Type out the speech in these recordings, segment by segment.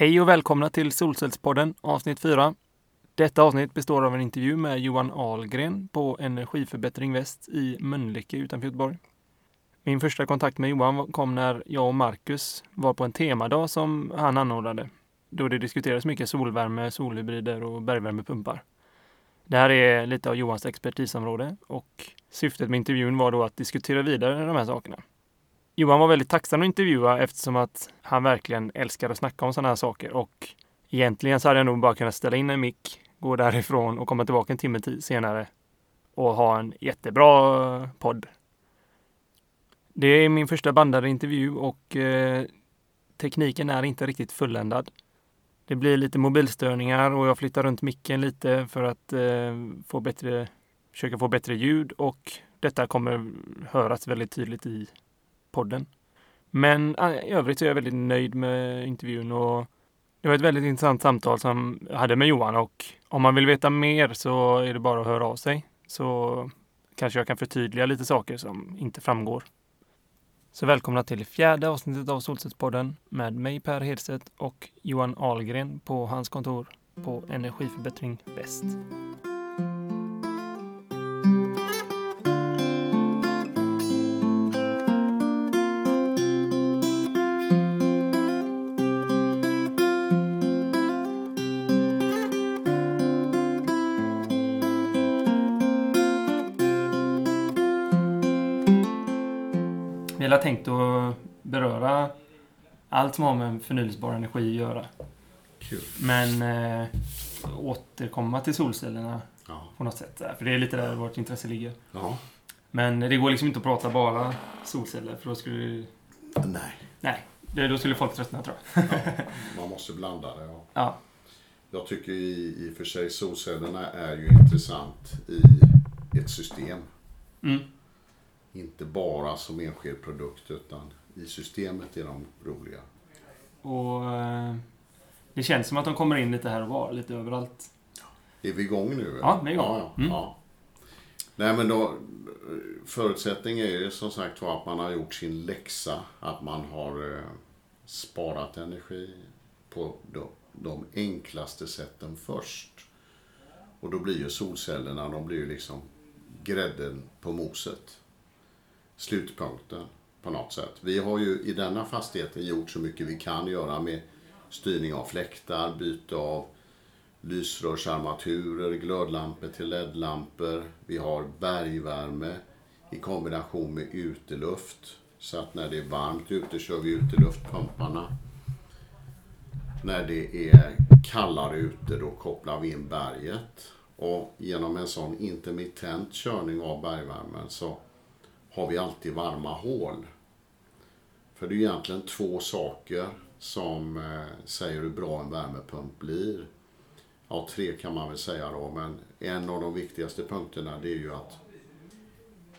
Hej och välkomna till Solcellspodden avsnitt 4. Detta avsnitt består av en intervju med Johan Ahlgren på Energiförbättring Väst i Mölnlycke utanför Göteborg. Min första kontakt med Johan kom när jag och Marcus var på en temadag som han anordnade, då det diskuterades mycket solvärme, solhybrider och bergvärmepumpar. Det här är lite av Johans expertisområde och syftet med intervjun var då att diskutera vidare de här sakerna. Johan var väldigt tacksam att intervjua eftersom att han verkligen älskar att snacka om sådana här saker och egentligen så hade jag nog bara kunnat ställa in en mick, gå därifrån och komma tillbaka en timme senare och ha en jättebra podd. Det är min första bandade intervju och eh, tekniken är inte riktigt fulländad. Det blir lite mobilstörningar och jag flyttar runt micken lite för att eh, få bättre, försöka få bättre ljud och detta kommer höras väldigt tydligt i podden. Men ah, i övrigt är jag väldigt nöjd med intervjun och det var ett väldigt intressant samtal som jag hade med Johan och om man vill veta mer så är det bara att höra av sig. Så kanske jag kan förtydliga lite saker som inte framgår. Så välkomna till fjärde avsnittet av Solcellspodden med mig Per Hedstedt och Johan Ahlgren på hans kontor på Energiförbättring Väst. Vi har tänkt att beröra allt som har med förnyelsebar energi att göra. Kul. Men eh, återkomma till solcellerna Ja. på något sätt. För det är lite där vårt intresse ligger. ja. Men det går liksom inte att prata bara solceller för då skulle, Nej. nej, det- då skulle folk tröttna tror jag. Man måste blanda det. Ja. Ja, Jag tycker i, i och för sig solcellerna är ju intressant i ett system. mm. Inte bara som enskild produkt utan i systemet är de roliga. och eh, det känns som att de kommer in lite här och var, lite överallt. Är vi igång nu? eller? Ja, vi är igång. Ja, ja. Mm. ja. Nej men då, förutsättningen är ju som sagt var att man har gjort sin läxa. Att man har eh, sparat energi på de, de enklaste sätten först. Och då blir ju solcellerna, de blir ju liksom grädden på moset. Slutpunkten på något sätt. Vi har ju i denna fastigheten gjort så mycket vi kan göra med styrning av fläktar, byte av lysrörsarmaturer, glödlampor till LED-lampor. Vi har bergvärme i kombination med uteluft. Så att när det är varmt ute kör vi uteluftpumparna. När det är kallare ute då kopplar vi in berget. Och genom en sån intermittent körning av bergvärmen så har vi alltid varma hål. För det är egentligen två saker som eh, säger hur bra en värmepump blir. Ja, tre kan man väl säga då, men en av de viktigaste punkterna det är ju att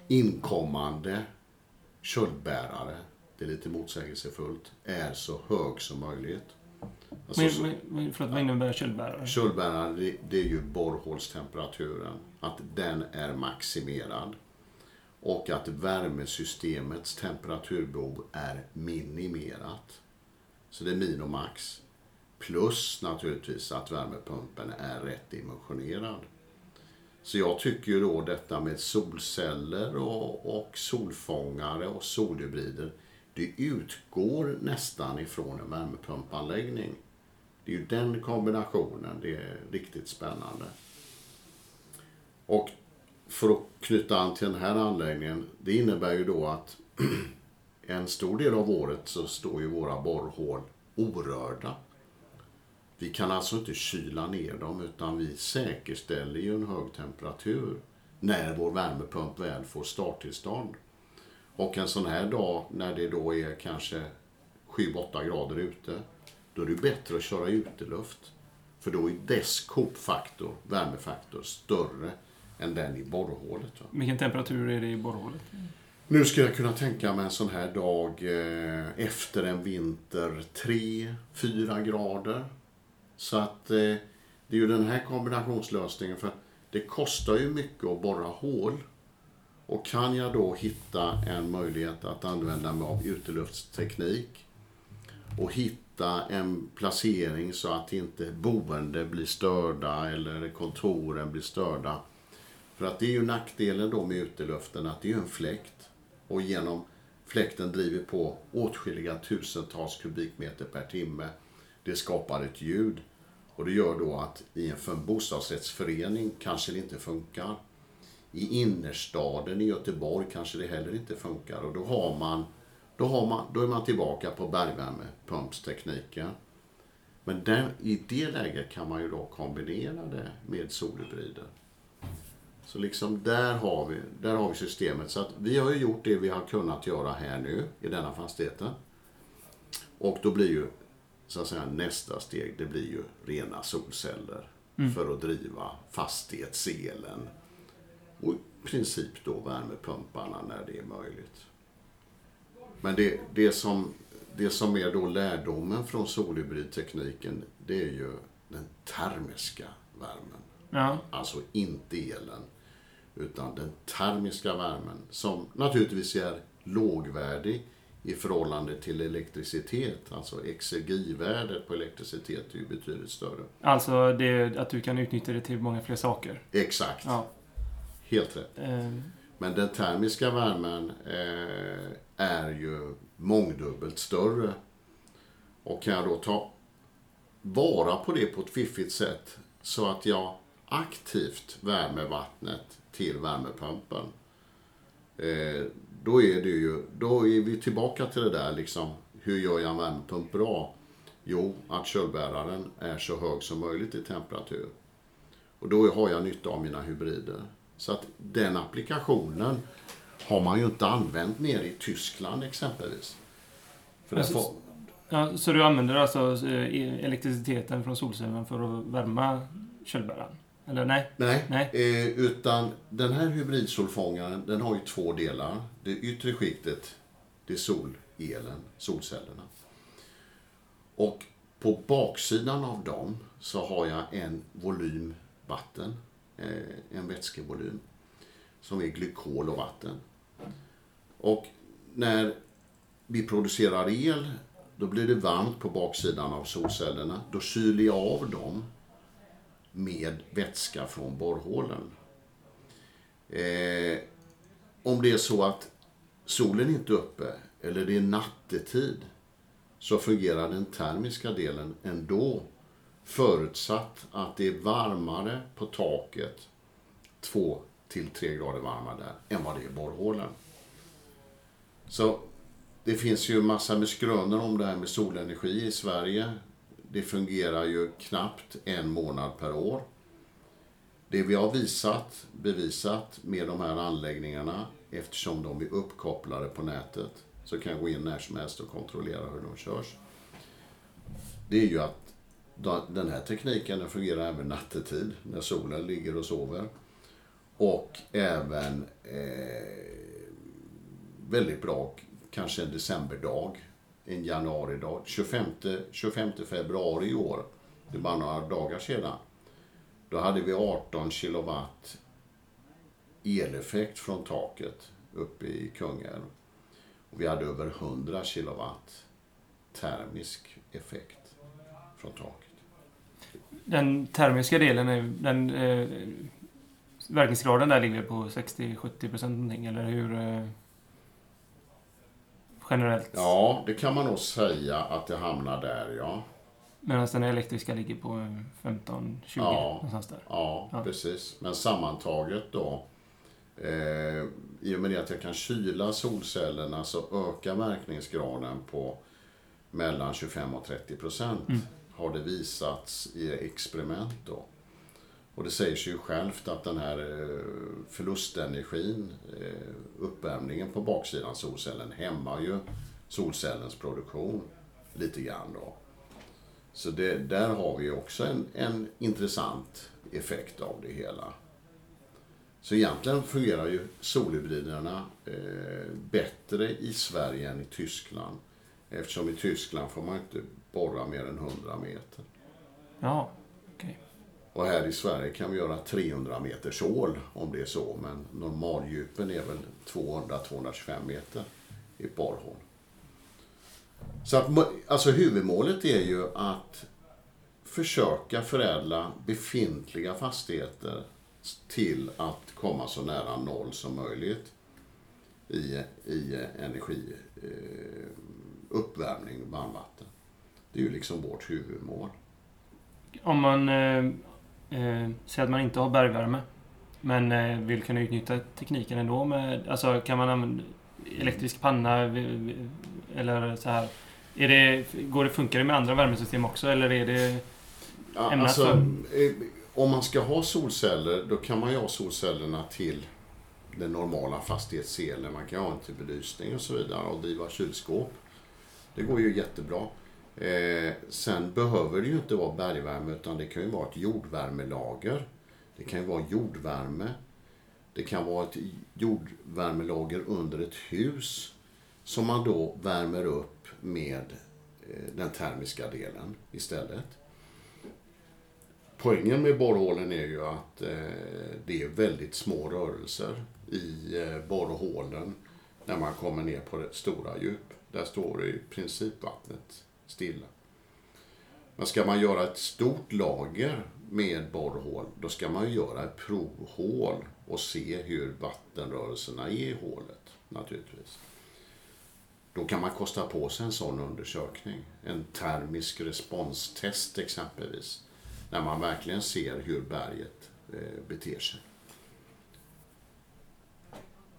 inkommande köldbärare, det är lite motsägelsefullt, är så hög som möjligt. Alltså, Men, men, förlåt, vad innebär köldbärare? Köldbäraren, det, det är ju borrhålstemperaturen. Att den är maximerad. Och att värmesystemets temperaturbehov är minimerat. Så det är min och max. Plus naturligtvis att värmepumpen är rätt dimensionerad. Så jag tycker ju då detta med solceller och, och solfångare och solhybrider. Det utgår nästan ifrån en värmepumpanläggning. Det är ju den kombinationen, det är riktigt spännande. Och för att knyta an till den här anläggningen, det innebär ju då att en stor del av året så står ju våra borrhål orörda. Vi kan alltså inte kyla ner dem utan vi säkerställer ju en hög temperatur när vår värmepump väl får starttillstånd. Och en sån här dag när det då är kanske 7-8 grader ute, då är det bättre att köra uteluft. För då är dess kopfaktor, värmefaktor, större än den i borrhålet. Va? Vilken temperatur är det i borrhålet? Nu skulle jag kunna tänka mig en sån här dag eh, efter en vinter 3-4 grader. Så att eh, det är ju den här kombinationslösningen för det kostar ju mycket att borra hål. Och kan jag då hitta en möjlighet att använda mig av uteluftsteknik och hitta hitta en placering så att inte boende blir störda eller kontoren blir störda. För att det är ju nackdelen då med uteluften att det är en fläkt och genom fläkten driver på åtskilliga tusentals kubikmeter per timme. Det skapar ett ljud och det gör då att i en bostadsrättsförening kanske det inte funkar. I innerstaden i Göteborg kanske det heller inte funkar och då har man då, har man, då är man tillbaka på bergvärmepumpstekniken. Men den, i det läget kan man ju då kombinera det med solhybrider. Så liksom där har, vi, där har vi systemet. Så att vi har ju gjort det vi har kunnat göra här nu i denna fastigheten. Och då blir ju så att säga nästa steg, det blir ju rena solceller mm. för att driva fastighetselen. Och i princip då värmepumparna när det är möjligt. Men det, det, som, det som är då lärdomen från solhybridtekniken, det är ju den termiska värmen. Ja. Alltså inte elen, utan den termiska värmen som naturligtvis är lågvärdig i förhållande till elektricitet. Alltså exergivärdet på elektricitet är ju betydligt större. Alltså det, att du kan utnyttja det till många fler saker? Exakt. Ja. Helt rätt. Mm. Men den termiska värmen eh, är ju mångdubbelt större. Och kan jag då ta vara på det på ett fiffigt sätt så att jag aktivt värmer vattnet till värmepumpen. Eh, då är det ju, då är vi tillbaka till det där liksom, hur gör jag en värmepump bra? Jo, att kölbäraren är så hög som möjligt i temperatur. Och då har jag nytta av mina hybrider. Så att den applikationen har man ju inte använt nere i Tyskland exempelvis. För alltså, får... ja, så du använder alltså eh, elektriciteten från solcellen för att värma kölbäraren? Eller nej? Nej, nej. Eh, utan den här hybridsolfångaren den har ju två delar. Det yttre skiktet, det är solelen, solcellerna. Och på baksidan av dem så har jag en volym vatten, eh, en vätskevolym, som är glykol och vatten. Och när vi producerar el, då blir det varmt på baksidan av solcellerna. Då kyler jag av dem med vätska från borrhålen. Eh, om det är så att solen inte är uppe eller det är nattetid så fungerar den termiska delen ändå förutsatt att det är varmare på taket, 2 till 3 grader varmare där, än vad det är i borrhålen. Så det finns ju massa med skrönor om det här med solenergi i Sverige. Det fungerar ju knappt en månad per år. Det vi har visat, bevisat med de här anläggningarna, eftersom de är uppkopplade på nätet, så kan jag gå in när som helst och kontrollera hur de körs. Det är ju att den här tekniken den fungerar även nattetid, när solen ligger och sover. Och även eh, väldigt bra, kanske en decemberdag, en januaridag. 25, 25 februari i år, det är bara några dagar sedan, då hade vi 18 kilowatt eleffekt från taket uppe i Kungälv. Och vi hade över 100 kilowatt termisk effekt från taket. Den termiska delen, är, den eh, verkningsgraden där ligger på 60-70 procent någonting, eller hur? Eh, generellt? Ja, det kan man nog säga att det hamnar där, ja. Medan den elektriska ligger på 15-20 ja, någonstans där. Ja, ja, precis. Men sammantaget då, eh, i och med att jag kan kyla solcellerna så ökar verkningsgraden på mellan 25 och 30 procent. Mm. Har det visats i experiment då. Och det säger sig ju självt att den här eh, förlustenergin, eh, uppvärmningen på baksidan solcellen, hämmar ju solcellens produktion lite grann då. Så det, där har vi också en, en intressant effekt av det hela. Så egentligen fungerar ju solhybriderna eh, bättre i Sverige än i Tyskland. Eftersom i Tyskland får man inte borra mer än 100 meter. Ja, okej. Okay. Och här i Sverige kan vi göra 300 meters hål om det är så. Men normaldjupen är väl 200-225 meter i ett borrhål. Så att, alltså huvudmålet är ju att försöka förädla befintliga fastigheter till att komma så nära noll som möjligt i, i energiuppvärmning eh, varmvatten. Det är ju liksom vårt huvudmål. Om man eh, eh, eh, säger att man inte har bergvärme men eh, vill kunna utnyttja tekniken ändå med, alltså kan man använda elektrisk panna eller så här. Är det, går det, funkar det med andra värmesystem också eller är det ja, alltså, för... Om man ska ha solceller då kan man ju ha solcellerna till den normala fastighetselen. Man kan ha en till belysning och så vidare och driva kylskåp. Det går ju jättebra. Eh, sen behöver det ju inte vara bergvärme utan det kan ju vara ett jordvärmelager. Det kan ju vara jordvärme. Det kan vara ett jordvärmelager under ett hus som man då värmer upp med eh, den termiska delen istället. Poängen med borrhålen är ju att eh, det är väldigt små rörelser i eh, borrhålen när man kommer ner på det stora djup. Där står i princip vattnet stilla. Men ska man göra ett stort lager med borrhål, då ska man ju göra ett provhål och se hur vattenrörelserna är i hålet naturligtvis. Då kan man kosta på sig en sån undersökning. En termisk responstest exempelvis. När man verkligen ser hur berget eh, beter sig.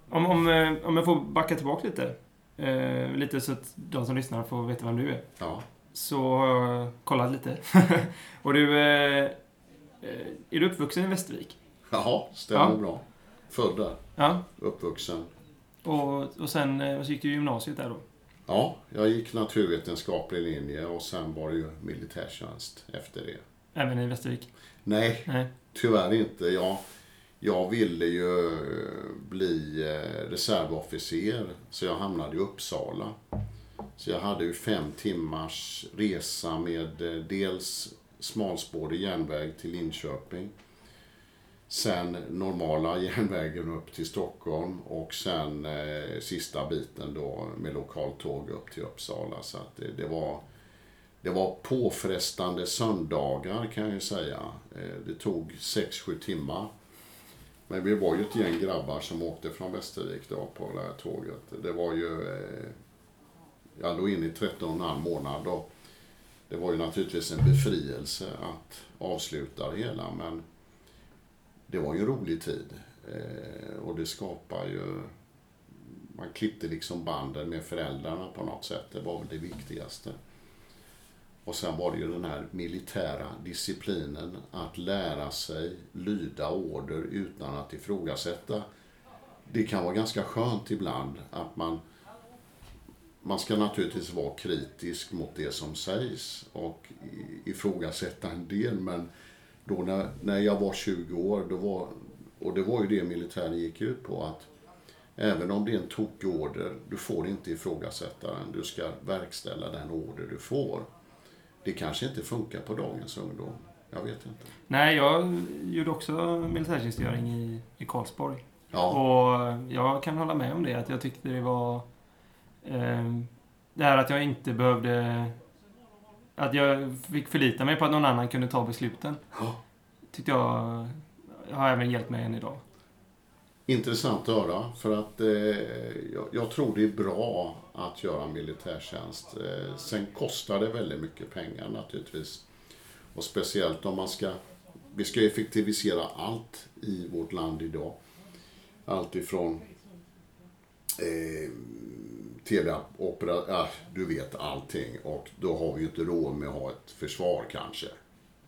Om, om, eh, om jag får backa tillbaka lite. Eh, lite så att de som lyssnar får veta vem du är. Ja. Så har jag kollat lite. och du, eh, eh, är du uppvuxen i Västervik? Ja, stämmer ja. bra. Född där. Ja. Uppvuxen. Och, och sen och så gick du gymnasiet där då? Ja, jag gick naturvetenskaplig linje och sen var det ju militärtjänst efter det. Även i Västervik? Nej, Nej. tyvärr inte. Jag, jag ville ju eh, bli eh, reservofficer, så jag hamnade i Uppsala. Så jag hade ju fem timmars resa med eh, dels smalspårig järnväg till Linköping. Sen normala järnvägen upp till Stockholm och sen eh, sista biten då med lokaltåg upp till Uppsala. Så att det, det, var, det var påfrestande söndagar kan jag ju säga. Eh, det tog 6-7 timmar. Men vi var ju ett gäng grabbar som åkte från Västervik då på det här tåget. Det var ju... Eh, jag låg inne i 13 och en halv månad och det var ju naturligtvis en befrielse att avsluta det hela men det var ju en rolig tid. Eh, och det skapar ju... Man klippte liksom banden med föräldrarna på något sätt. Det var väl det viktigaste. Och sen var det ju den här militära disciplinen att lära sig lyda order utan att ifrågasätta. Det kan vara ganska skönt ibland att man man ska naturligtvis vara kritisk mot det som sägs och ifrågasätta en del men då när, när jag var 20 år, då var, och det var ju det militären gick ut på att även om det är en tokig order, du får inte ifrågasätta den, du ska verkställa den order du får. Det kanske inte funkar på dagens ungdom. Jag vet inte. Nej, jag gjorde också militärtjänstgöring i, i Karlsborg. Ja. Och jag kan hålla med om det, att jag tyckte det var... Eh, det här att jag inte behövde... Att jag fick förlita mig på att någon annan kunde ta besluten. Ja. Tyckte jag har även hjälpt mig än idag. Intressant att höra. För att eh, jag, jag, tror det är bra att göra militärtjänst. Eh, sen kostar det väldigt mycket pengar naturligtvis. Och speciellt om man ska... Vi ska effektivisera allt i vårt land idag. Allt ifrån eh, tv-opera, ja, du vet allting. Och då har vi ju inte råd med att ha ett försvar kanske.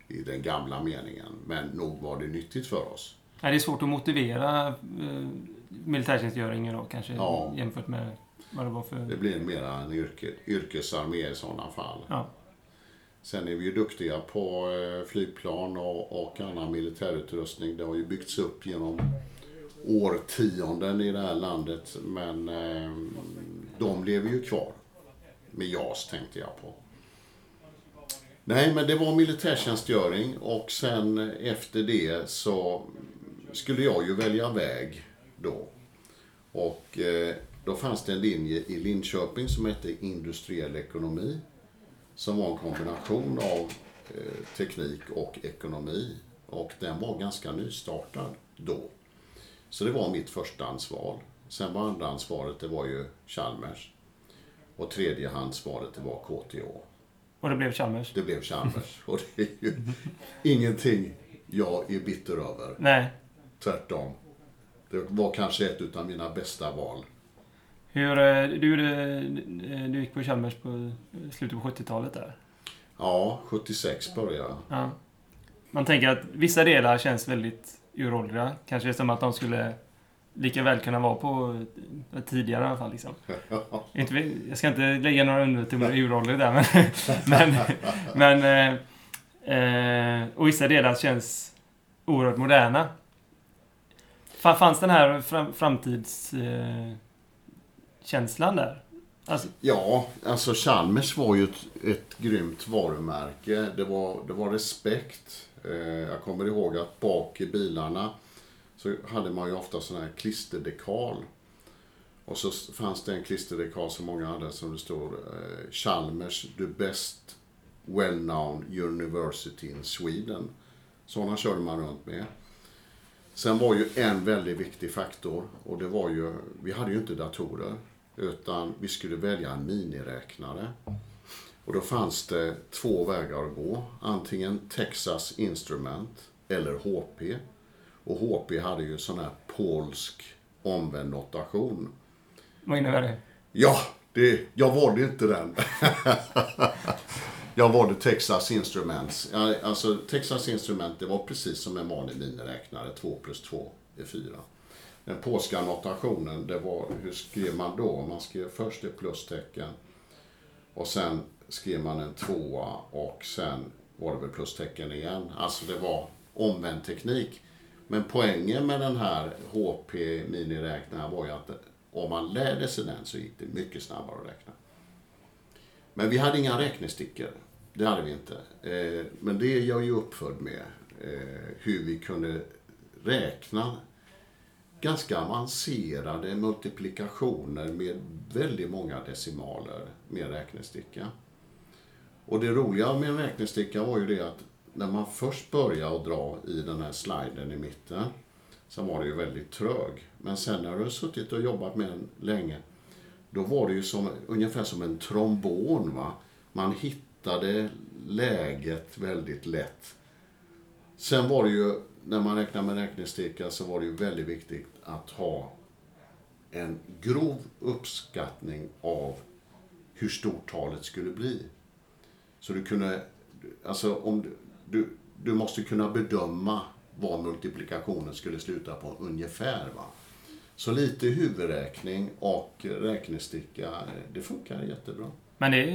I den gamla meningen. Men nog var det nyttigt för oss. Ja, det är svårt att motivera eh, militärtjänstgöringen då kanske ja. jämfört med vad det var för... Det blir mer en yrke, yrkesarmé i sådana fall. Ja. Sen är vi ju duktiga på eh, flygplan och, och annan militärutrustning. Det har ju byggts upp genom årtionden i det här landet. Men eh, de lever ju kvar. Med JAS tänkte jag på. Nej, men det var militärtjänstgöring och sen efter det så skulle jag ju välja väg då. Och eh, Då fanns det en linje i Linköping som hette industriell ekonomi. Som var en kombination av eh, teknik och ekonomi. Och den var ganska nystartad då. Så det var mitt förstahandsval. Sen var andrahandsvalet, det var ju Chalmers. Och tredjehandsvalet, det var KTH. Och det blev Chalmers? Det blev Chalmers. Och det är ju ingenting jag är bitter över. Nej. Tvärtom. Det var kanske ett av mina bästa val. Hur, eh, du, du gick på Chalmers på slutet på 70-talet där? Ja, 76 började jag. Ja. Man tänker att vissa delar känns väldigt uråldriga. Kanske som att de skulle lika väl kunna vara på tidigare i alla fall. Liksom. Jag ska inte lägga några undertoner i uråldrig där, men... men, men eh, eh, och vissa delar känns oerhört moderna. Fanns den här fram, framtidskänslan eh, där? Alltså, ja, alltså Chalmers var ju ett, ett grymt varumärke. Det var, det var respekt. Eh, jag kommer ihåg att bak i bilarna så hade man ju ofta sån här klisterdekal. Och så fanns det en klisterdekal som många hade som det stod eh, Chalmers, the best well-known university in Sweden. Sådana körde man runt med. Sen var ju en väldigt viktig faktor och det var ju, vi hade ju inte datorer. Utan vi skulle välja en miniräknare. Och då fanns det två vägar att gå. Antingen Texas Instrument eller HP. Och HP hade ju sån här polsk omvänd notation. Vad innebär det? Ja, det, jag valde inte den. jag valde Texas Instruments. Alltså Texas Instrument, det var precis som en vanlig miniräknare. 2 plus 2 är 4. Den polska notationen, det var, hur skrev man då? Man skrev först ett plustecken och sen skrev man en tvåa och sen var det väl plustecken igen. Alltså det var omvänd teknik. Men poängen med den här HP miniräknaren var ju att om man lärde sig den så gick det mycket snabbare att räkna. Men vi hade inga räknestickor. Det hade vi inte. Eh, men det är jag ju uppfödd med. Eh, hur vi kunde räkna ganska avancerade multiplikationer med väldigt många decimaler med räknesticka. Och det roliga med en räknesticka var ju det att när man först började att dra i den här sliden i mitten så var det ju väldigt trög. Men sen när du har suttit och jobbat med den länge då var det ju som, ungefär som en trombon. Va? Man hittade läget väldigt lätt. Sen var det ju, när man räknar med räknesticka så var det ju väldigt viktigt att ha en grov uppskattning av hur stort talet skulle bli. Så du kunde, alltså om du, du, du måste kunna bedöma vad multiplikationen skulle sluta på ungefär. Va? Så lite huvudräkning och räknesticka, det funkar jättebra. Men det,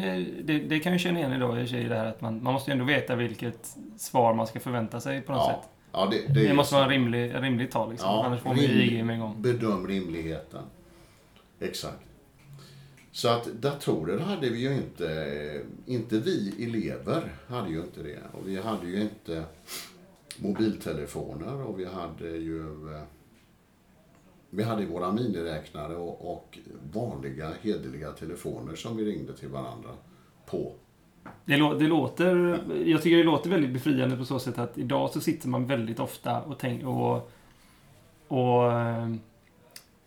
det, det kan jag känna igen idag i det här att man, man måste ju ändå veta vilket svar man ska förvänta sig på något ja. sätt. Ja, det, det, det måste vara en rimlig, rimlig tal liksom. Ja, Annars får man ju IG med en gång. Bedöm rimligheten. Exakt. Så att datorer hade vi ju inte, inte vi elever hade ju inte det. Och vi hade ju inte mobiltelefoner och vi hade ju vi hade våra miniräknare och, och vanliga hederliga telefoner som vi ringde till varandra på. Det, det, låter, jag tycker det låter väldigt befriande på så sätt att idag så sitter man väldigt ofta och, tänk, och, och eh,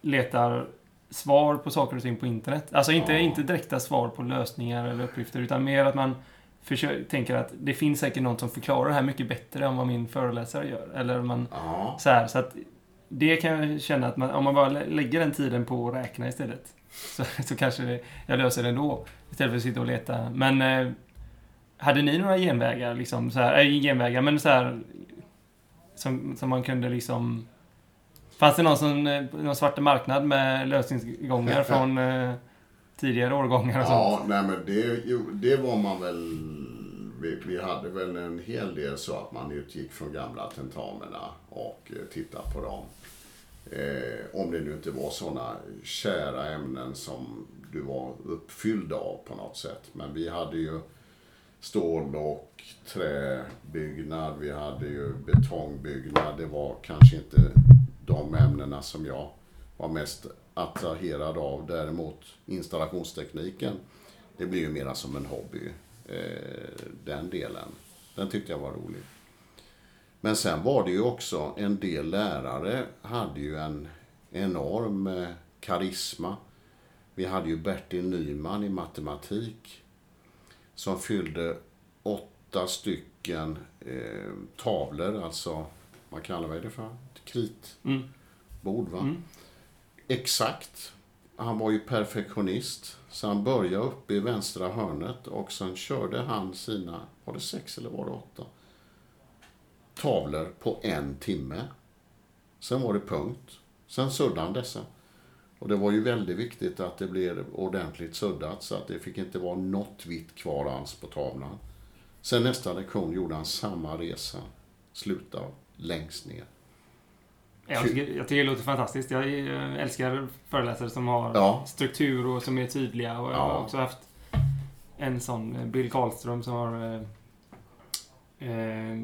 letar svar på saker och ting på internet. Alltså inte, ja. inte direkta svar på lösningar eller uppgifter utan mer att man försöker, tänker att det finns säkert någon som förklarar det här mycket bättre än vad min föreläsare gör. Eller man, ja. så, här, så att det kan jag känna att man, om man bara lägger den tiden på att räkna istället så, så kanske det, jag löser det ändå. Istället för att sitta och leta. Men eh, hade ni några genvägar? Liksom, så här, äh, genvägar, men så här, som, som man kunde liksom Fanns det någon, som, eh, någon svart marknad med lösningsgångar från eh, tidigare årgångar och ja, sånt? nej men det, jo, det var man väl... Vi, vi, hade väl en hel del så att man utgick från gamla tentamina och eh, tittade på dem. Eh, om det nu inte var sådana kära ämnen som du var uppfylld av på något sätt. Men vi hade ju stål och träbyggnad, vi hade ju betongbyggnad. Det var kanske inte de ämnena som jag var mest attraherad av. Däremot installationstekniken, det blir ju mera som en hobby. Eh, den delen, den tyckte jag var rolig. Men sen var det ju också en del lärare hade ju en enorm eh, karisma. Vi hade ju Bertil Nyman i matematik som fyllde åtta stycken eh, tavlor, alltså vad kallar vi det för? Kritbord, va? Mm. Exakt. Han var ju perfektionist. Så han började uppe i vänstra hörnet och sen körde han sina, var det sex eller var det åtta? Tavlor på en timme. Sen var det punkt. Sen suddade han dessa. Och det var ju väldigt viktigt att det blev ordentligt suddat så att det fick inte vara något vitt kvar alls på tavlan. Sen nästa lektion gjorde han samma resa. Sluta längst ner. Jag tycker, jag tycker det låter fantastiskt. Jag älskar föreläsare som har ja. struktur och som är tydliga. Och jag har också haft en sån, eh, Bill Karlström, som har eh, eh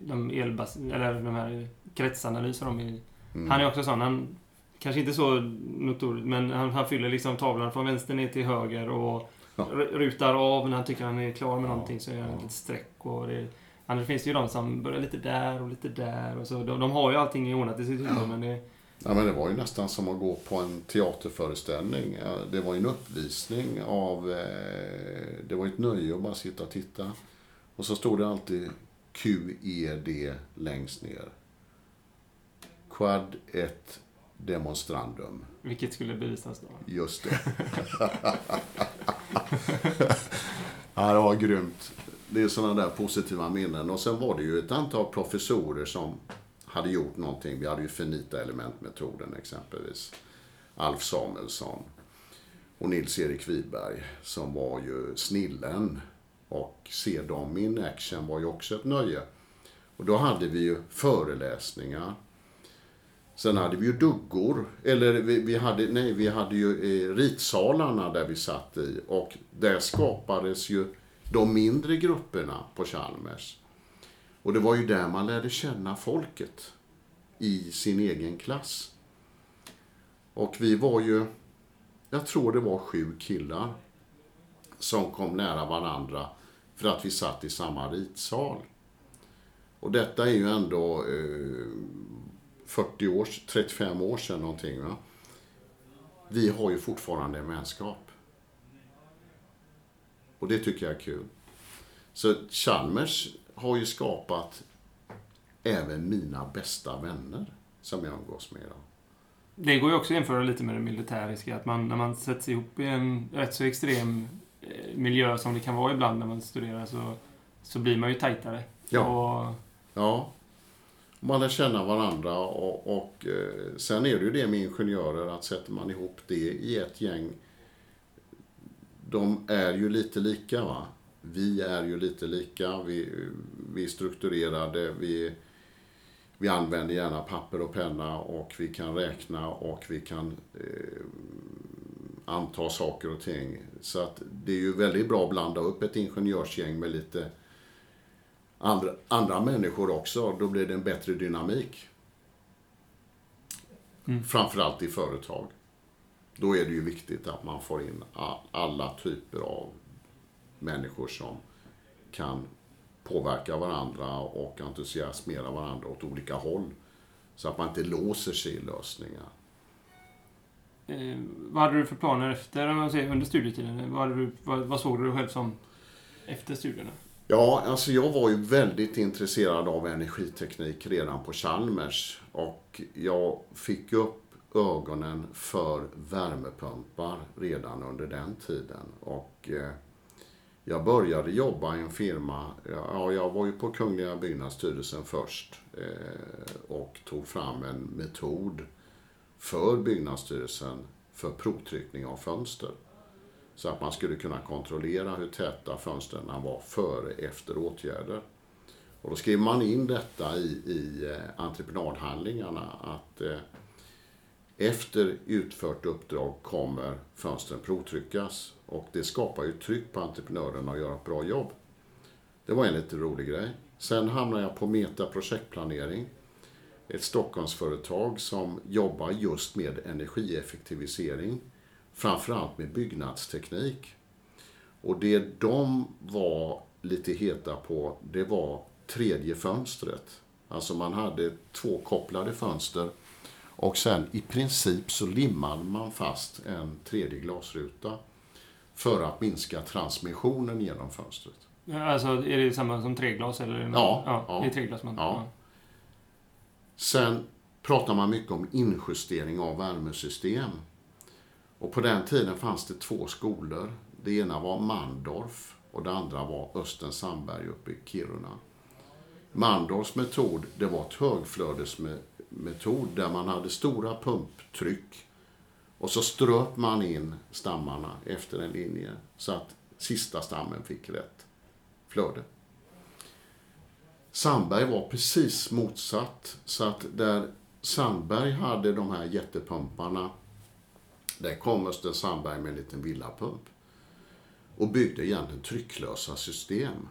de, elbas eller de här kretsanalyser. De är, mm. Han är också sån. Han, kanske inte så notoriskt, men han, han fyller liksom tavlan från vänster ner till höger och ja. rutar av när han tycker han är klar med någonting så gör han ett streck. Och det, Annars finns det ju de som börjar lite där och lite där. Och så. De, de har ju allting ordnat i sitt huvud. Ja. Men det... Ja, men det var ju nästan som att gå på en teaterföreställning. Det var ju en uppvisning av... Eh, det var ett nöje att bara sitta och titta. Och så stod det alltid QED längst ner. Quad et demonstrandum. Vilket skulle bevisas då? Just det. ja, det var grymt det är sådana där positiva minnen. Och sen var det ju ett antal professorer som hade gjort någonting. Vi hade ju finita elementmetoden exempelvis. Alf Samuelsson och Nils-Erik Wiberg som var ju snillen. Och se dem in action var ju också ett nöje. Och då hade vi ju föreläsningar. Sen hade vi ju duggor, eller vi, vi, hade, nej, vi hade ju eh, ritsalarna där vi satt i och där skapades ju de mindre grupperna på Chalmers. Och det var ju där man lärde känna folket i sin egen klass. Och vi var ju, jag tror det var sju killar som kom nära varandra för att vi satt i samma ritsal. Och detta är ju ändå eh, 40 år, 35 år sedan någonting. Va? Vi har ju fortfarande en vänskap. Och det tycker jag är kul. Så Chalmers har ju skapat även mina bästa vänner som jag umgås med idag. Det går ju också att jämföra lite med det militäriska. Att man, när man sätts ihop i en rätt så extrem miljö som det kan vara ibland när man studerar så, så blir man ju tajtare. Ja. Och... ja. Man lär känna varandra och, och eh, sen är det ju det med ingenjörer att sätter man ihop det i ett gäng de är ju lite lika. va Vi är ju lite lika. Vi, vi är strukturerade. Vi, vi använder gärna papper och penna och vi kan räkna och vi kan eh, anta saker och ting. Så att det är ju väldigt bra att blanda upp ett ingenjörsgäng med lite andra, andra människor också. Då blir det en bättre dynamik. Mm. Framförallt i företag då är det ju viktigt att man får in alla typer av människor som kan påverka varandra och entusiasmera varandra åt olika håll. Så att man inte låser sig i lösningar. Eh, vad hade du för planer efter, om man säger, under studietiden? Vad, du, vad, vad såg du själv som efter studierna? Ja, alltså jag var ju väldigt intresserad av energiteknik redan på Chalmers. Och jag fick upp ögonen för värmepumpar redan under den tiden. Och eh, jag började jobba i en firma, ja, jag var ju på Kungliga Byggnadsstyrelsen först eh, och tog fram en metod för Byggnadsstyrelsen för provtryckning av fönster. Så att man skulle kunna kontrollera hur täta fönstren var före efter åtgärder. Och då skrev man in detta i, i eh, entreprenadhandlingarna att eh, efter utfört uppdrag kommer fönstren provtryckas och det skapar ju tryck på entreprenörerna att göra ett bra jobb. Det var en lite rolig grej. Sen hamnade jag på Meta projektplanering ett Stockholmsföretag som jobbar just med energieffektivisering. Framförallt med byggnadsteknik. Och det de var lite heta på, det var tredje fönstret. Alltså man hade två kopplade fönster och sen i princip så limmade man fast en tredje glasruta för att minska transmissionen genom fönstret. Alltså är det samma som treglas? Eller? Ja, ja, ja. Det är treglas man... Ja. Sen pratar man mycket om injustering av värmesystem. Och på den tiden fanns det två skolor. Det ena var Mandorf och det andra var Östen Sandberg uppe i Kiruna. Mandorfs metod, det var ett högflödesmetod där man hade stora pumptryck och så ströp man in stammarna efter en linje så att sista stammen fick rätt flöde. Sandberg var precis motsatt. Så att där Sandberg hade de här jättepumparna, där kom Östen Sandberg med en liten villapump. Och byggde egentligen trycklösa system.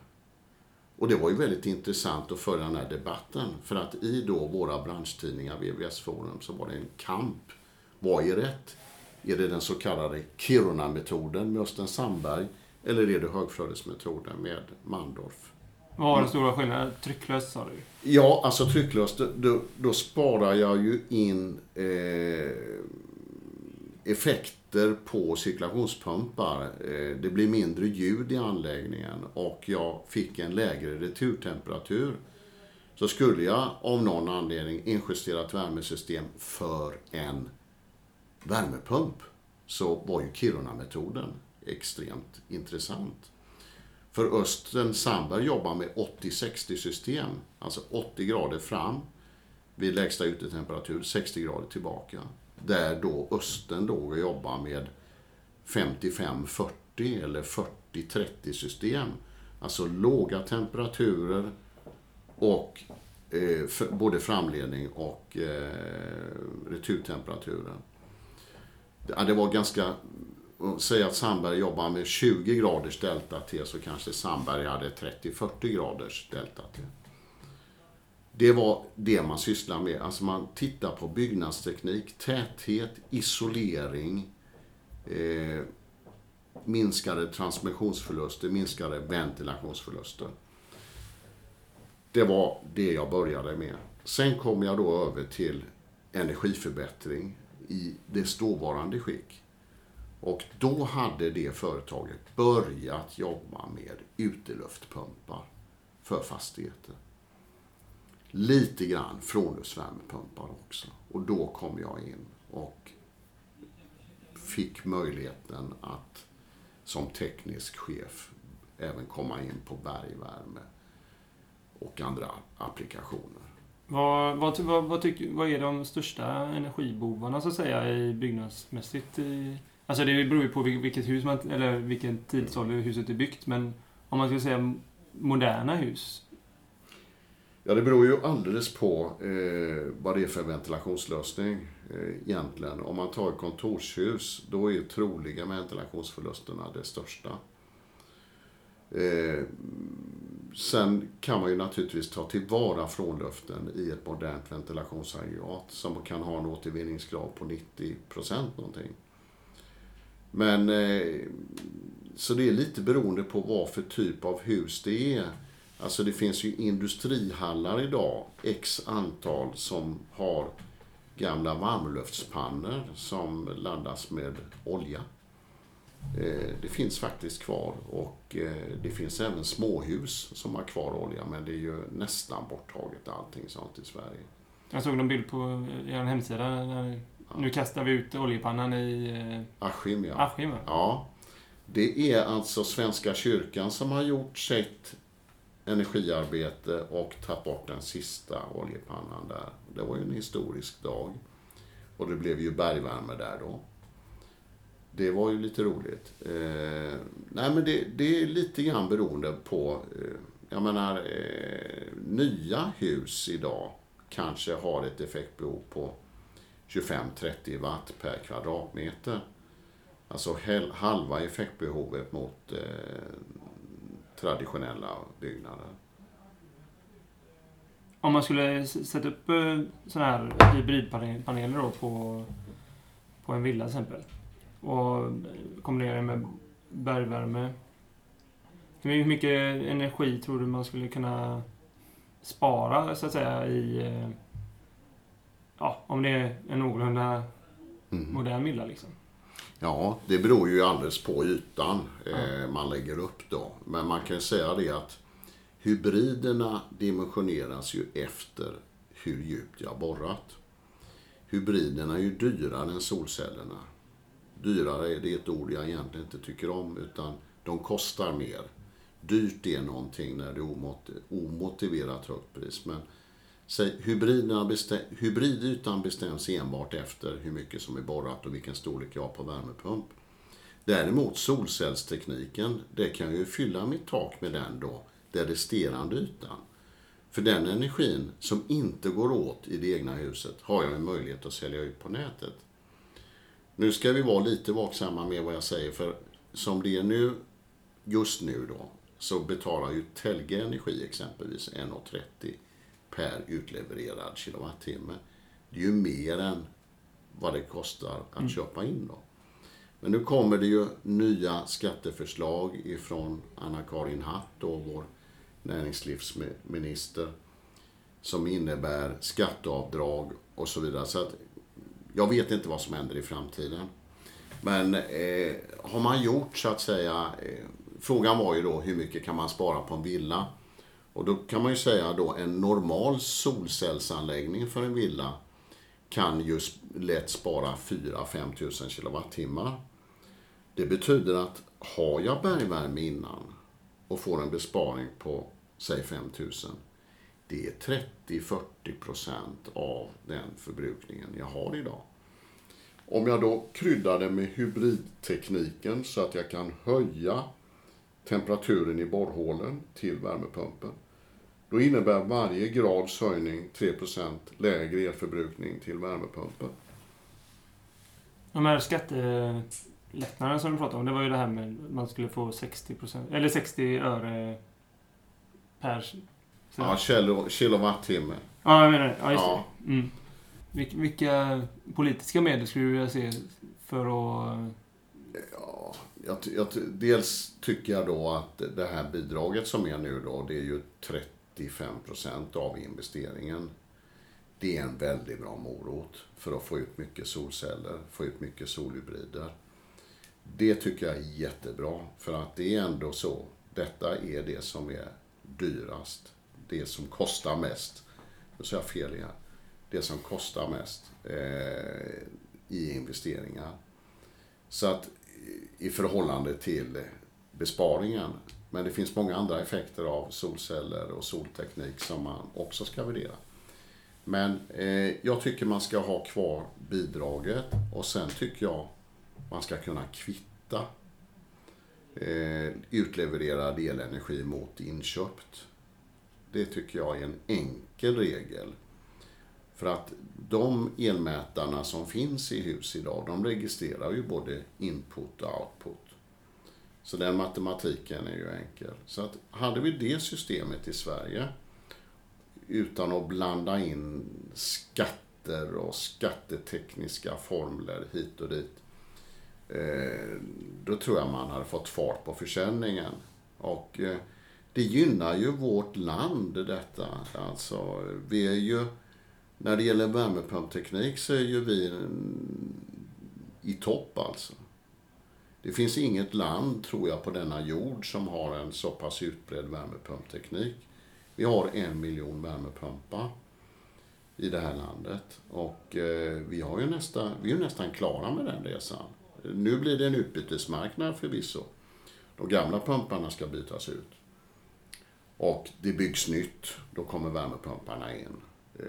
Och det var ju väldigt intressant att följa den här debatten. För att i då våra branschtidningar, VVS Forum, så var det en kamp. Vad är rätt? Är det den så kallade Kiruna-metoden med Östen Sandberg? Eller är det högflödesmetoden med Mandorf? Vad var den stora skillnaden? Trycklöst sa du? Ja, alltså trycklöst, då, då sparar jag ju in eh, effekter på cirkulationspumpar. Eh, det blir mindre ljud i anläggningen och jag fick en lägre returtemperatur. Så skulle jag av någon anledning injustera ett värmesystem för en värmepump så var ju Kiruna-metoden extremt intressant. För Östen Sandberg jobbar med 80-60 system, alltså 80 grader fram vid lägsta utetemperatur, 60 grader tillbaka. Där då Östen låg och jobbade med 55-40 eller 40-30 system. Alltså låga temperaturer och eh, för, både framledning och eh, returtemperaturen. Ja, det var ganska Säg att Sandberg jobbar med 20 graders delta T så kanske Sandberg hade 30-40 graders delta T. Det var det man sysslar med. Alltså man tittar på byggnadsteknik, täthet, isolering, eh, minskade transmissionsförluster, minskade ventilationsförluster. Det var det jag började med. Sen kom jag då över till energiförbättring i dess dåvarande skick. Och då hade det företaget börjat jobba med uteluftpumpar för fastigheter. Lite grann frånluftsvärmepumpar också. Och då kom jag in och fick möjligheten att som teknisk chef även komma in på bergvärme och andra applikationer. Vad, vad, vad, vad, tyck, vad är de största energibovarna så att säga i byggnadsmässigt i Alltså det beror ju på vilket hus man, eller vilken tidsålder huset är byggt. Men om man skulle säga moderna hus. Ja, det beror ju alldeles på eh, vad det är för ventilationslösning eh, egentligen. Om man tar ett kontorshus, då är troliga ventilationsförlusterna det största. Eh, sen kan man ju naturligtvis ta tillvara frånluften i ett modernt ventilationsaggregat som kan ha en återvinningsgrad på 90% någonting. Men eh, så det är lite beroende på vad för typ av hus det är. Alltså det finns ju industrihallar idag, x antal, som har gamla varmluftspannor som laddas med olja. Eh, det finns faktiskt kvar och eh, det finns även småhus som har kvar olja men det är ju nästan borttaget allting sånt i Sverige. Jag såg någon bild på er hemsida nu kastar vi ut oljepannan i... Eh, Askim, ja. Askim, ja. ja. Det är alltså Svenska kyrkan som har gjort sitt energiarbete och tagit bort den sista oljepannan där. Det var ju en historisk dag. Och det blev ju bergvärme där då. Det var ju lite roligt. Eh, nej men det, det, är lite grann beroende på, eh, jag menar, eh, nya hus idag kanske har ett effektbehov på 25-30 watt per kvadratmeter. Alltså halva effektbehovet mot eh, traditionella byggnader. om man skulle sätta upp eh, sådana här hybridpaneler då på, på en villa till exempel. Och kombinera det med bergvärme. Hur mycket energi tror du man skulle kunna spara så att säga i... eh, Ja, om det är en någorlunda Mm. modern villa liksom. Ja, det beror ju alldeles på ytan eh, man lägger upp då. Men man kan säga det att hybriderna dimensioneras ju efter hur djupt jag borrat. Hybriderna är ju dyrare än solcellerna. Dyrare är det ett ord jag egentligen inte tycker om, utan de kostar mer. Dyrt är någonting när det är omot- omotiverat högt pris. Men säg, hybriderna hybridytan bestäms enbart efter hur mycket som är borrat och vilken storlek jag har på värmepump. Däremot solcellstekniken, det kan jag ju fylla mitt tak med den då, den resterande ytan. För den energin som inte går åt i det egna huset har jag en möjlighet att sälja ut på nätet. Nu ska vi vara lite vaksamma med vad jag säger, för som det är nu, just nu då, så betalar ju Telge Energi exempelvis 1,30 per utlevererad kilowattimme. Det är ju mer än vad det kostar att köpa in då. Men nu kommer det ju nya skatteförslag ifrån Anna-Karin Hatt, då, vår näringslivsminister, som innebär skatteavdrag och så vidare. Så att jag vet inte vad som händer i framtiden. Men eh, har man gjort så att säga, eh, frågan var ju då hur mycket kan man spara på en villa? Och då kan man ju säga då en normal solcellsanläggning för en villa kan just lätt spara 4-5 tusen kilowattimmar. Det betyder att har jag bergvärme innan och får en besparing på säg 5 000 det är 30-40 procent av den förbrukningen jag har idag. Om jag då kryddar det med hybridtekniken så att jag kan höja temperaturen i borrhålen till värmepumpen. Då innebär varje grads höjning 3% lägre elförbrukning till värmepumpen. De här skattelättnaderna som du pratade om, det var ju det här med att man skulle få 60% eller 60 öre per... så- Ja, kilo, kilowattimme. ja, jag menar det. Ja, just Ja. det. Mm. Vil- vilka politiska medel skulle du vilja se för att... Ja, jag, jag, dels tycker jag då att det här bidraget som är nu då, det är ju 35 procent av investeringen. Det är en väldigt bra morot för att få ut mycket solceller, få ut mycket solhybrider. Det tycker jag är jättebra, för att det är ändå så. Detta är det som är dyrast. Det som kostar mest. Nu sa jag fel igen. Det som kostar mest eh, i investeringar. Så att i förhållande till besparingen. Men det finns många andra effekter av solceller och solteknik som man också ska värdera. Men eh, jag tycker man ska ha kvar bidraget och sen tycker jag man ska kunna kvitta eh, utlevererad elenergi mot inköpt. Det tycker jag är en enkel regel. För att de elmätarna som finns i hus idag, de registrerar ju både input och output. Så den matematiken är ju enkel. Så att hade vi det systemet i Sverige utan att blanda in skatter och skattetekniska formler hit och dit. Eh, då tror jag man hade fått fart på försäljningen. Och eh, det gynnar ju vårt land detta. Alltså, vi är ju, när det gäller värmepumpteknik så är ju vi i topp alltså. Det finns inget land, tror jag, på denna jord som har en så pass utbredd värmepumpteknik. Vi har en miljon värmepumpar i det här landet. Och eh, vi, har ju nästa, vi är ju nästan klara med den resan. Nu blir det en utbytesmarknad förvisso. De gamla pumparna ska bytas ut. Och det byggs nytt, då kommer värmepumparna in. Eh,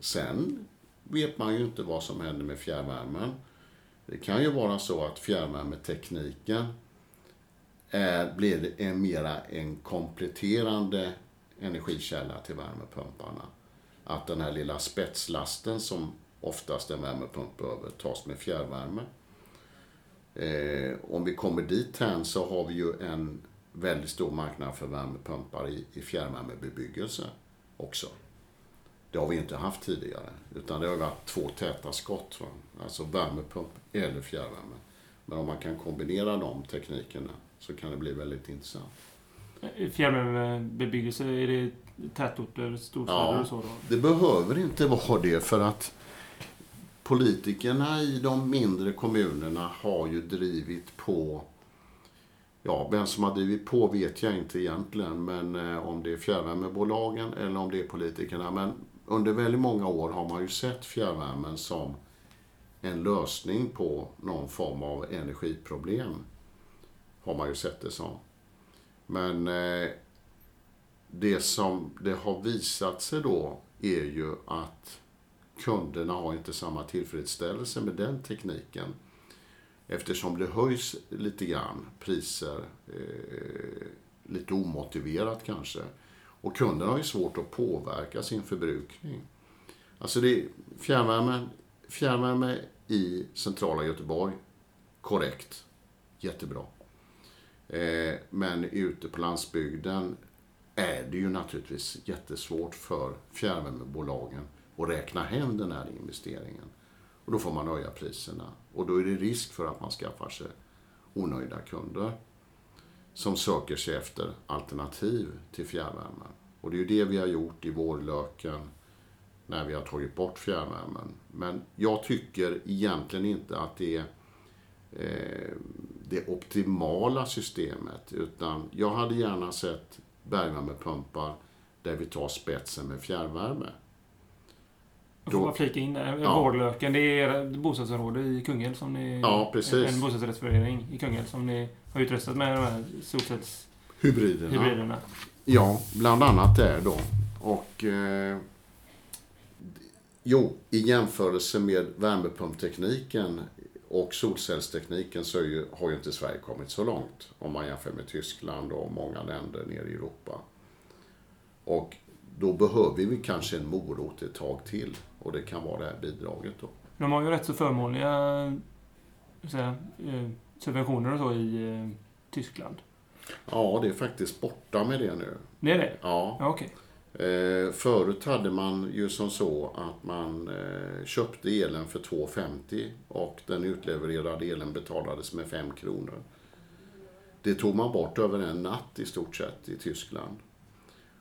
sen vet man ju inte vad som händer med fjärrvärmen. Det kan ju vara så att fjärrvärmetekniken är, eh, blir en mera en kompletterande energikälla till värmepumparna. Att den här lilla spetslasten som oftast en värmepump behöver tas med fjärrvärme. Eh, om vi kommer dit hän så har vi ju en väldigt stor marknad för värmepumpar i, i fjärrvärmebebyggelse också. Det har vi inte haft tidigare. Utan det har varit två täta skott. Va? Alltså värmepump eller fjärrvärme. Men om man kan kombinera de teknikerna så kan det bli väldigt intressant. Fjärrvärmebebyggelse, är det tätorter, storstäder Ja. och så då? Det behöver inte vara det för att politikerna i de mindre kommunerna har ju drivit på Ja, vem som har drivit på vet jag inte egentligen, men eh, om det är fjärrvärmebolagen eller om det är politikerna. Men under väldigt många år har man ju sett fjärrvärmen som en lösning på någon form av energiproblem. Har man ju sett det som. Men eh, det som det har visat sig då är ju att kunderna har inte samma tillfredsställelse med den tekniken. Eftersom det höjs lite grann priser, eh, lite omotiverat kanske. Och kunden har ju svårt att påverka sin förbrukning. Alltså det är fjärrvärme, fjärrvärme i centrala Göteborg, korrekt, jättebra. Eh, men ute på landsbygden är det ju naturligtvis jättesvårt för fjärrvärmebolagen att räkna hem den här investeringen. Och då får man höja priserna. Och då är det risk för att man skaffar sig onöjda kunder som söker sig efter alternativ till fjärrvärmen. Och det är ju det vi har gjort i vårlöken när vi har tagit bort fjärrvärmen. Men jag tycker egentligen inte att det är eh, det optimala systemet. Utan jag hade gärna sett bergvärmepumpar där vi tar spetsen med fjärrvärme. Jag får Då- bara flika in där. Ja. Vårdlöken, det är ett bostadsområde i Kungälv som ni... Ja, precis. En bostadsrättsförening i Kungälv som ni har utrustat med de här solcellshybriderna. Hybriderna. Ja, bland annat där då. Och... Eh, jo, i jämförelse med värmepumptekniken och solcellstekniken så ju, har ju inte Sverige kommit så långt om man jämför med Tyskland och många länder nere i Europa. Och då behöver vi kanske en morot ett tag till och det kan vara det här bidraget då. De har ju rätt så förmånliga säga, eh, subventioner och så i eh, Tyskland. Ja, det är faktiskt borta med det nu. Det är det? Ja. Ja, okej. Eh, förut hade man ju som så att man eh, köpte elen för 2,50 och den utlevererade elen betalades med 5 kronor. Det tog man bort över en natt i stort sett i Tyskland.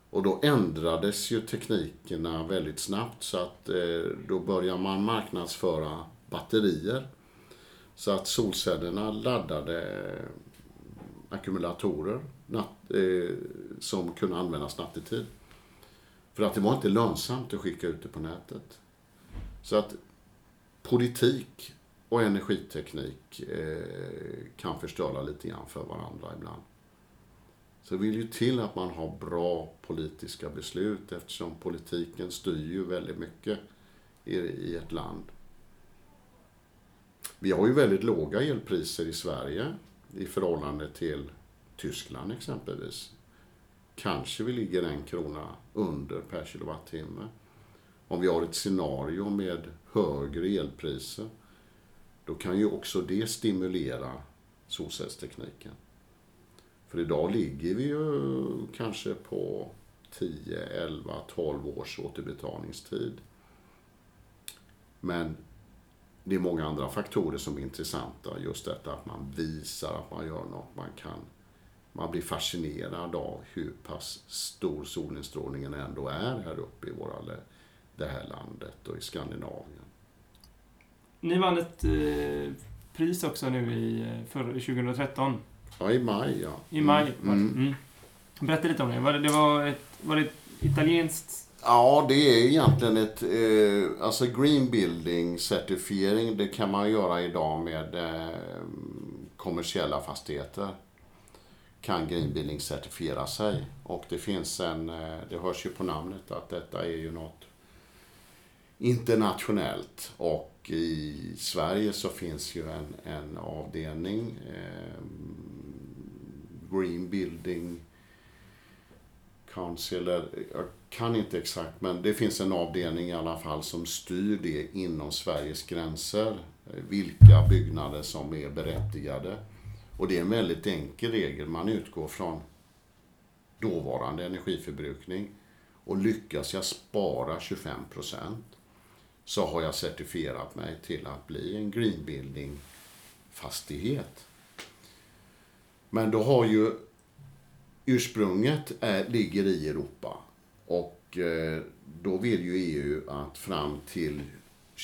Och då ändrades ju teknikerna väldigt snabbt så att eh, då började man marknadsföra batterier. Så att solcellerna laddade eh, ackumulatorer natt, eh, som kunde användas nattetid. För att det var inte lönsamt att skicka ut det på nätet. Så att politik och energiteknik eh, kan förstöra lite grann för varandra ibland. Så det vill ju till att man har bra politiska beslut eftersom politiken styr ju väldigt mycket i, i ett land. Vi har ju väldigt låga elpriser i Sverige i förhållande till Tyskland exempelvis. Kanske vi ligger en krona under per kilowattimme. Om vi har ett scenario med högre elpriser, då kan ju också det stimulera solcellstekniken. För idag ligger vi ju kanske på 10, 11, 12 års återbetalningstid. Men det är många andra faktorer som är intressanta. Just detta att man visar att man gör något. Man, kan, man blir fascinerad av hur pass stor solinstrålningen ändå är här uppe i våra, det här landet och i Skandinavien. Ni vann ett eh, pris också nu i eh, för, 2013. Ja, i maj ja. I maj. var det. Mm. Mm. Berätta lite om det. Var det, det var, ett, var det ett italienskt... Ja, det är egentligen ett... Eh, alltså green building certifiering, det kan man göra idag med eh, kommersiella fastigheter. Kan green building certifiera sig. Och det finns en... Eh, det hörs ju på namnet att detta är ju något internationellt. Och i Sverige så finns ju en, en avdelning, eh, Green Building Council, jag kan inte exakt, men det finns en avdelning i alla fall som styr det inom Sveriges gränser. Eh, vilka byggnader som är berättigade. Och det är en väldigt enkel regel. Man utgår från dåvarande energiförbrukning Och lyckas jag spara 25% så har jag certifierat mig till att bli en green building fastighet. Men då har ju ursprunget är, ligger i Europa. Och eh, då vill ju EU att fram till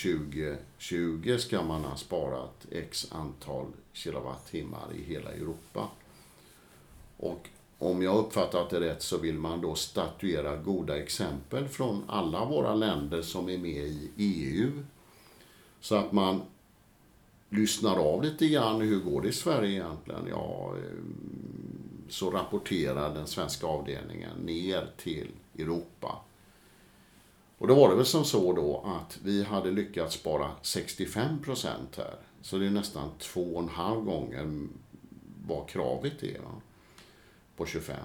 2020 ska man ha sparat x antal kilowattimmar i hela Europa. Och om jag uppfattat det rätt så vill man då statuera goda exempel från alla våra länder som är med i EU. Så att man lyssnar av lite grann. Hur går det i Sverige egentligen? Ja, eh, så rapporterar den svenska avdelningen ner till Europa. Och då var det väl som så då att vi hade lyckats spara 65 procent här. Så det är nästan två och en halv gånger vad kravet är. Va? På 25.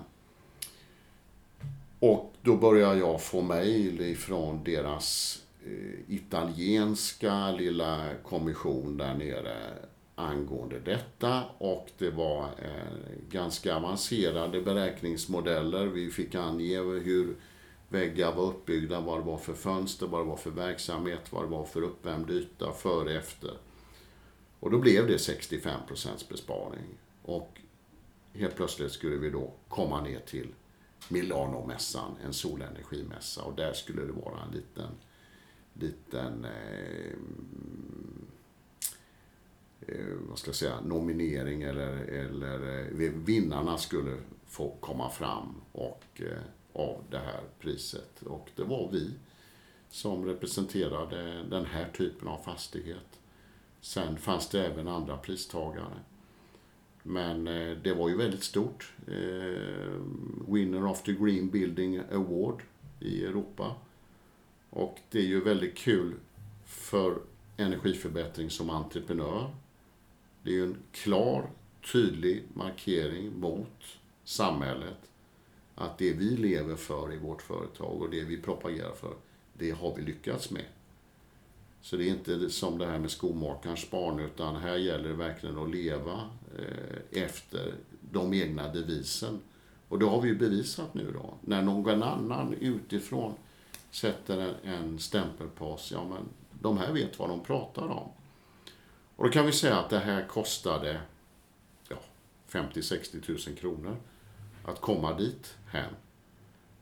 Och då börjar jag få mejl ifrån deras Eh, italienska lilla kommission där nere angående detta och det var eh, ganska avancerade beräkningsmodeller. Vi fick ange hur väggar var uppbyggda, vad det var för fönster, vad det var för verksamhet, vad det var för uppvärmd yta före efter. Och då blev det 65 procents besparing. Och helt plötsligt skulle vi då komma ner till Milanomässan, en solenergimässa. Och där skulle det vara en liten, liten eh, eh, vad ska jag säga, nominering eller, eller eh, vinnarna skulle få komma fram och eh, av det här priset. Och det var vi som representerade den här typen av fastighet. Sen fanns det även andra pristagare. Men eh, det var ju väldigt stort. Eh, winner of the Green Building Award i Europa. Och det är ju väldigt kul för energiförbättring som entreprenör. Det är ju en klar, tydlig markering mot samhället att det vi lever för i vårt företag och det vi propagerar för, det har vi lyckats med. Så det är inte som det här med skomakarens barn, utan här gäller det verkligen att leva eh, efter de egna devisen. Och det har vi ju bevisat nu då. När någon annan utifrån sätter en, en stämpel på oss, ja men de här vet vad de pratar om. Och då kan vi säga att det här kostade ja, 50-60 000 kronor att komma dit hem.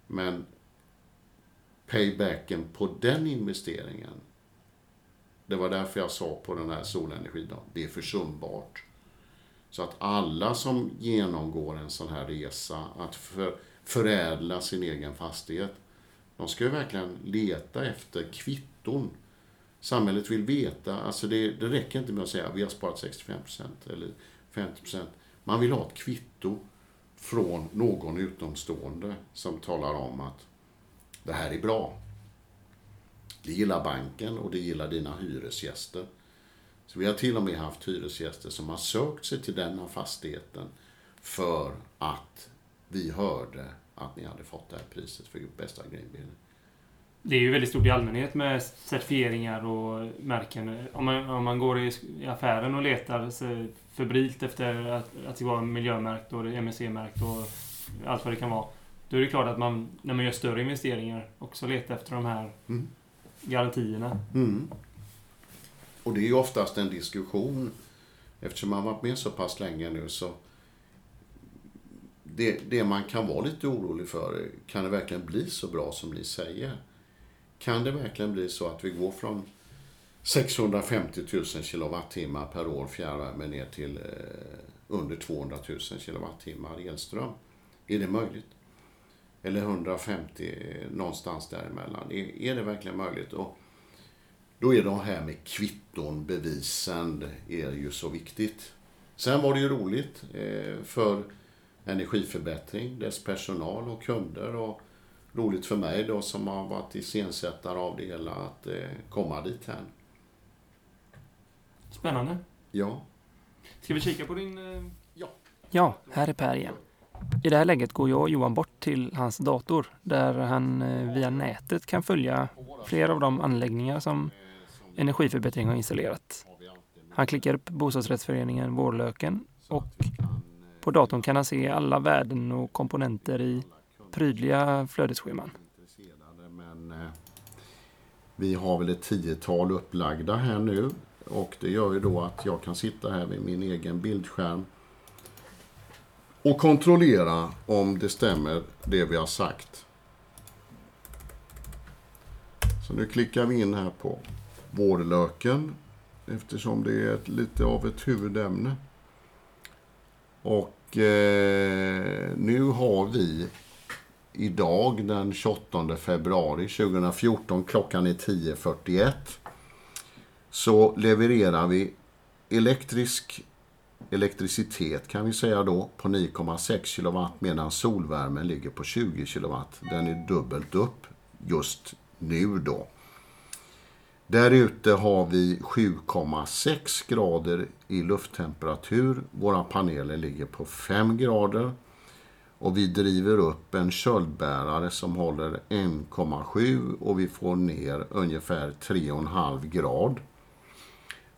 Men paybacken på den investeringen, det var därför jag sa på den här solenergidagen, det är försumbart. Så att alla som genomgår en sån här resa, att för, förädla sin egen fastighet, de ska ju verkligen leta efter kvitton. Samhället vill veta, alltså det, det räcker inte med att säga att vi har sparat 65% eller 50%. Man vill ha ett kvitto från någon utomstående som talar om att det här är bra. Det gillar banken och det gillar dina hyresgäster. Så vi har till och med haft hyresgäster som har sökt sig till denna fastigheten för att vi hörde att ni hade fått det här priset för bästa greenbilen. Det är ju väldigt stort i allmänhet med certifieringar och märken. Om man, om man går i affären och letar febrilt efter att, att det var miljömärkt och MSC-märkt och allt vad det kan vara. Då är det klart att man, när man gör större investeringar, också letar efter de här mm. garantierna. Mm. Och det är ju oftast en diskussion, eftersom man varit med så pass länge nu, så det, det man kan vara lite orolig för, kan det verkligen bli så bra som ni säger? Kan det verkligen bli så att vi går från 650 000 kilowattimmar per år fjärrvärme ner till eh, under 200 000 kilowattimmar elström. Är det möjligt? Eller 150, eh, någonstans däremellan. Är, är det verkligen möjligt? Och då är det här med kvitton, bevisen, är ju så viktigt. Sen var det ju roligt eh, för energiförbättring, dess personal och kunder och roligt för mig då som har varit iscensättare av det hela att eh, komma dit här. Spännande. Ja. Ska vi kika på din... Eh... Ja. Ja, här är Per igen. I det här läget går jag och Johan bort till hans dator där han eh, via nätet kan följa flera av de anläggningar som Energiförbättring har installerat. Han klickar upp bostadsrättsföreningen Vårlöken och på datorn kan han se alla värden och komponenter i prydliga flödesscheman. Men eh, vi har väl ett tiotal upplagda här nu. Och det gör ju då att jag kan sitta här vid min egen bildskärm och kontrollera om det stämmer det vi har sagt. Så nu klickar vi in här på vårlöken eftersom det är ett, lite av ett huvudämne. Och eh, nu har vi idag den 28 februari 2014, klockan är 10.41. Så levererar vi elektrisk elektricitet kan vi säga då på 9,6 kW medan solvärmen ligger på 20 kW. Den är dubbelt upp just nu då. Där ute har vi 7,6 grader i lufttemperatur. Våra paneler ligger på 5 grader. Och vi driver upp en köldbärare som håller 1,7 och vi får ner ungefär 3,5 grad.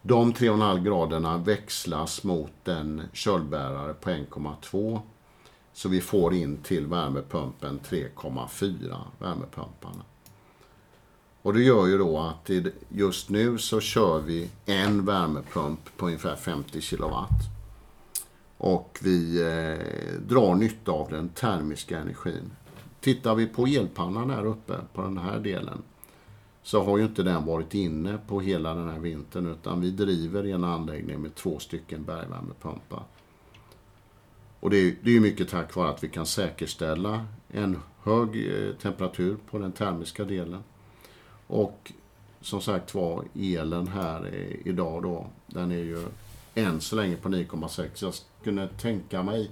De 3,5 graderna växlas mot en köldbärare på 1,2. Så vi får in till värmepumpen 3,4 värmepumparna. Och det gör ju då att just nu så kör vi en värmepump på ungefär 50 kilowatt. Och vi eh, drar nytta av den termiska energin. Tittar vi på elpannan här uppe på den här delen så har ju inte den varit inne på hela den här vintern utan vi driver en anläggning med två stycken bergvärmepumpar. Och det är, det är mycket tack vare att vi kan säkerställa en hög eh, temperatur på den termiska delen. Och som sagt var, elen här idag då, den är ju än så länge på 9,6. Jag skulle tänka mig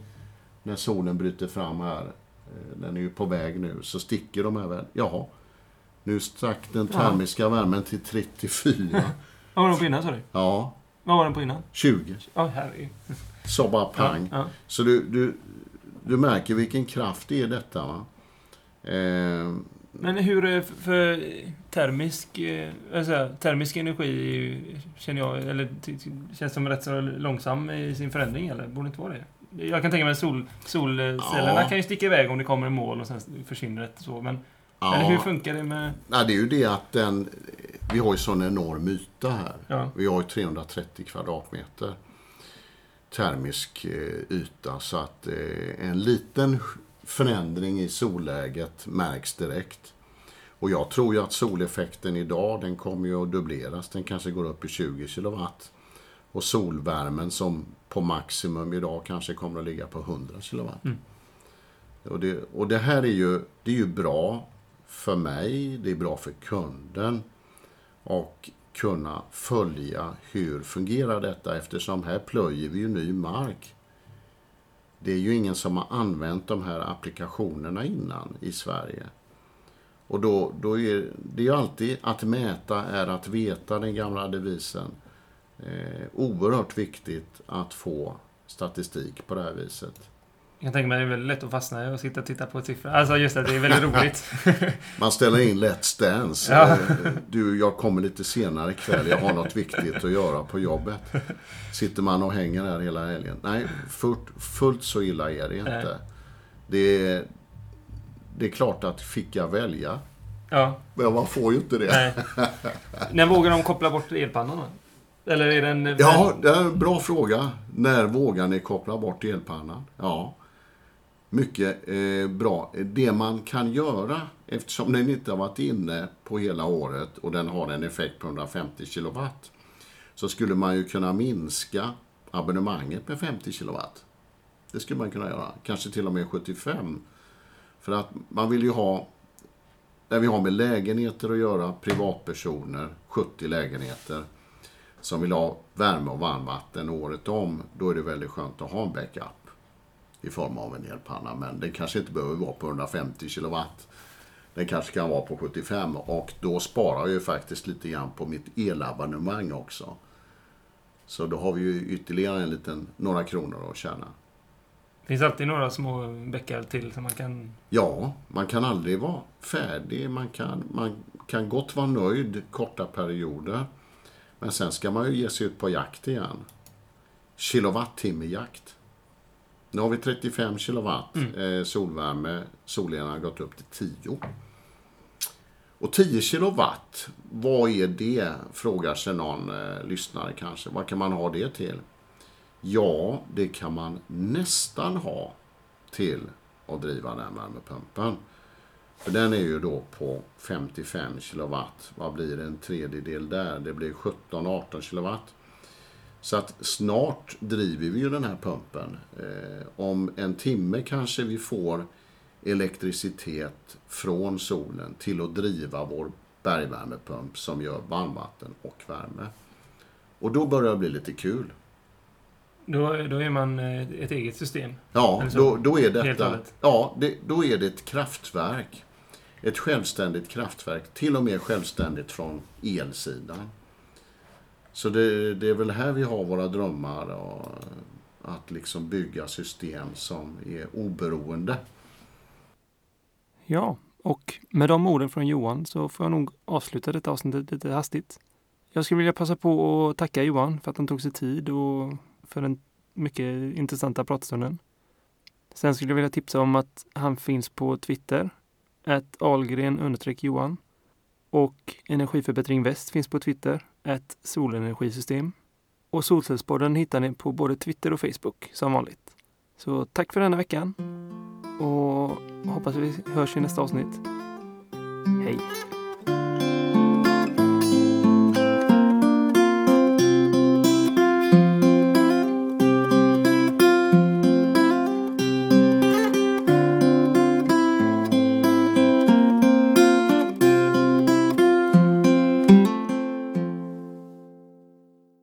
när solen bryter fram här, eh, den är ju på väg nu, så sticker de här väl. Jaha, nu stack den termiska ja. värmen till 34. Vad var den på innan sa du? Ja. Vad var den på innan? 20. Ja, herregud. Så bara pang. Ja, ja. Så du, du, du märker vilken kraft det är detta. Va? Eh, men hur, för termisk, alltså, termisk energi känner jag, eller känns som rätt så långsam i sin förändring, eller? Borde inte vara det? Jag kan tänka mig att sol, solcellerna ja. kan ju sticka iväg om det kommer en mål och sen försvinner det så, men Ja. Eller hur funkar det med... Nej, det är ju det att den... Vi har ju sån enorm yta här. Ja. Vi har ju 330 kvadratmeter termisk eh, yta. Så att eh, en liten förändring i solläget märks direkt. Och jag tror ju att soleffekten idag, den kommer ju att dubbleras. Den kanske går upp i 20 kilowatt. Och solvärmen som på maximum idag kanske kommer att ligga på 100 kilowatt. Mm. Och, det, och det här är ju, det är ju bra för mig, det är bra för kunden och kunna följa hur fungerar detta eftersom här plöjer vi ju ny mark. Det är ju ingen som har använt de här applikationerna innan i Sverige. Och då, då är det ju alltid att mäta är att veta, den gamla devisen. Eh, oerhört viktigt att få statistik på det här viset. Jag kan tänka mig att det är väldigt lätt att fastna och sitta och titta på siffror. Alltså just det, det är väldigt roligt. Man ställer in Let's Dance. Ja. Eh, du, jag kommer lite senare ikväll. Jag har något viktigt att göra på jobbet. Sitter man och hänger där hela helgen? Nej, fullt, fullt så illa är det inte. Det är, det är klart att fick jag välja. Ja. Men man får ju inte det. Nej. När vågar de koppla bort elpannan Eller är den... Ja, det är en bra fråga. När vågar ni koppla bort elpannan? Ja mycket eh, bra. Det man kan göra, eftersom den inte har varit inne på hela året och den har en effekt på 150 kW, så skulle man ju kunna minska abonnemanget med 50 kW. Det skulle man kunna göra. Kanske till och med 75. För att man vill ju ha, där vi har med lägenheter att göra, privatpersoner, 70 lägenheter, som vill ha värme och varmvatten året om, då är det väldigt skönt att ha en backup i form av en elpanna. Men den kanske inte behöver vara på 150 kilowatt. Den kanske kan vara på 75 och då sparar jag ju faktiskt lite grann på mitt elabonnemang också. Så då har vi ju ytterligare en liten, några kronor att tjäna. Det finns alltid några små bäckar till som man kan... Ja, man kan aldrig vara färdig. Man kan, man kan gott vara nöjd korta perioder. Men sen ska man ju ge sig ut på jakt igen. Kilowattimmejakt. Nu har vi 35 kilowatt mm. eh, solvärme. Solen har gått upp till 10. Och 10 kilowatt, vad är det? Frågar sig någon eh, lyssnare kanske. Vad kan man ha det till? Ja, det kan man nästan ha till att driva den värmepumpen. För den är ju då på 55 kilowatt. Vad blir en tredjedel där? Det blir 17-18 kilowatt. Så att snart driver vi ju den här pumpen. Eh, om en timme kanske vi får elektricitet från solen till att driva vår bergvärmepump som gör varmvatten och värme. Och då börjar det bli lite kul. Då, då är man eh, ett eget system? Ja, då, då är detta... Ja, det, då är det ett kraftverk. Ett självständigt kraftverk. Till och med självständigt från elsidan. Så det, det är väl här vi har våra drömmar. Och att liksom bygga system som är oberoende. Ja, och med de orden från Johan så får jag nog avsluta detta avsnittet lite hastigt. Jag skulle vilja passa på att tacka Johan för att han tog sig tid och för den mycket intressanta pratstunden. Sen skulle jag vilja tipsa om att han finns på Twitter, att Ahlgren Johan. Och Energiförbättring Väst finns på Twitter, ett solenergisystem. Och Solcellspodden hittar ni på både Twitter och Facebook som vanligt. Så tack för denna veckan och hoppas vi hörs i nästa avsnitt. Hej!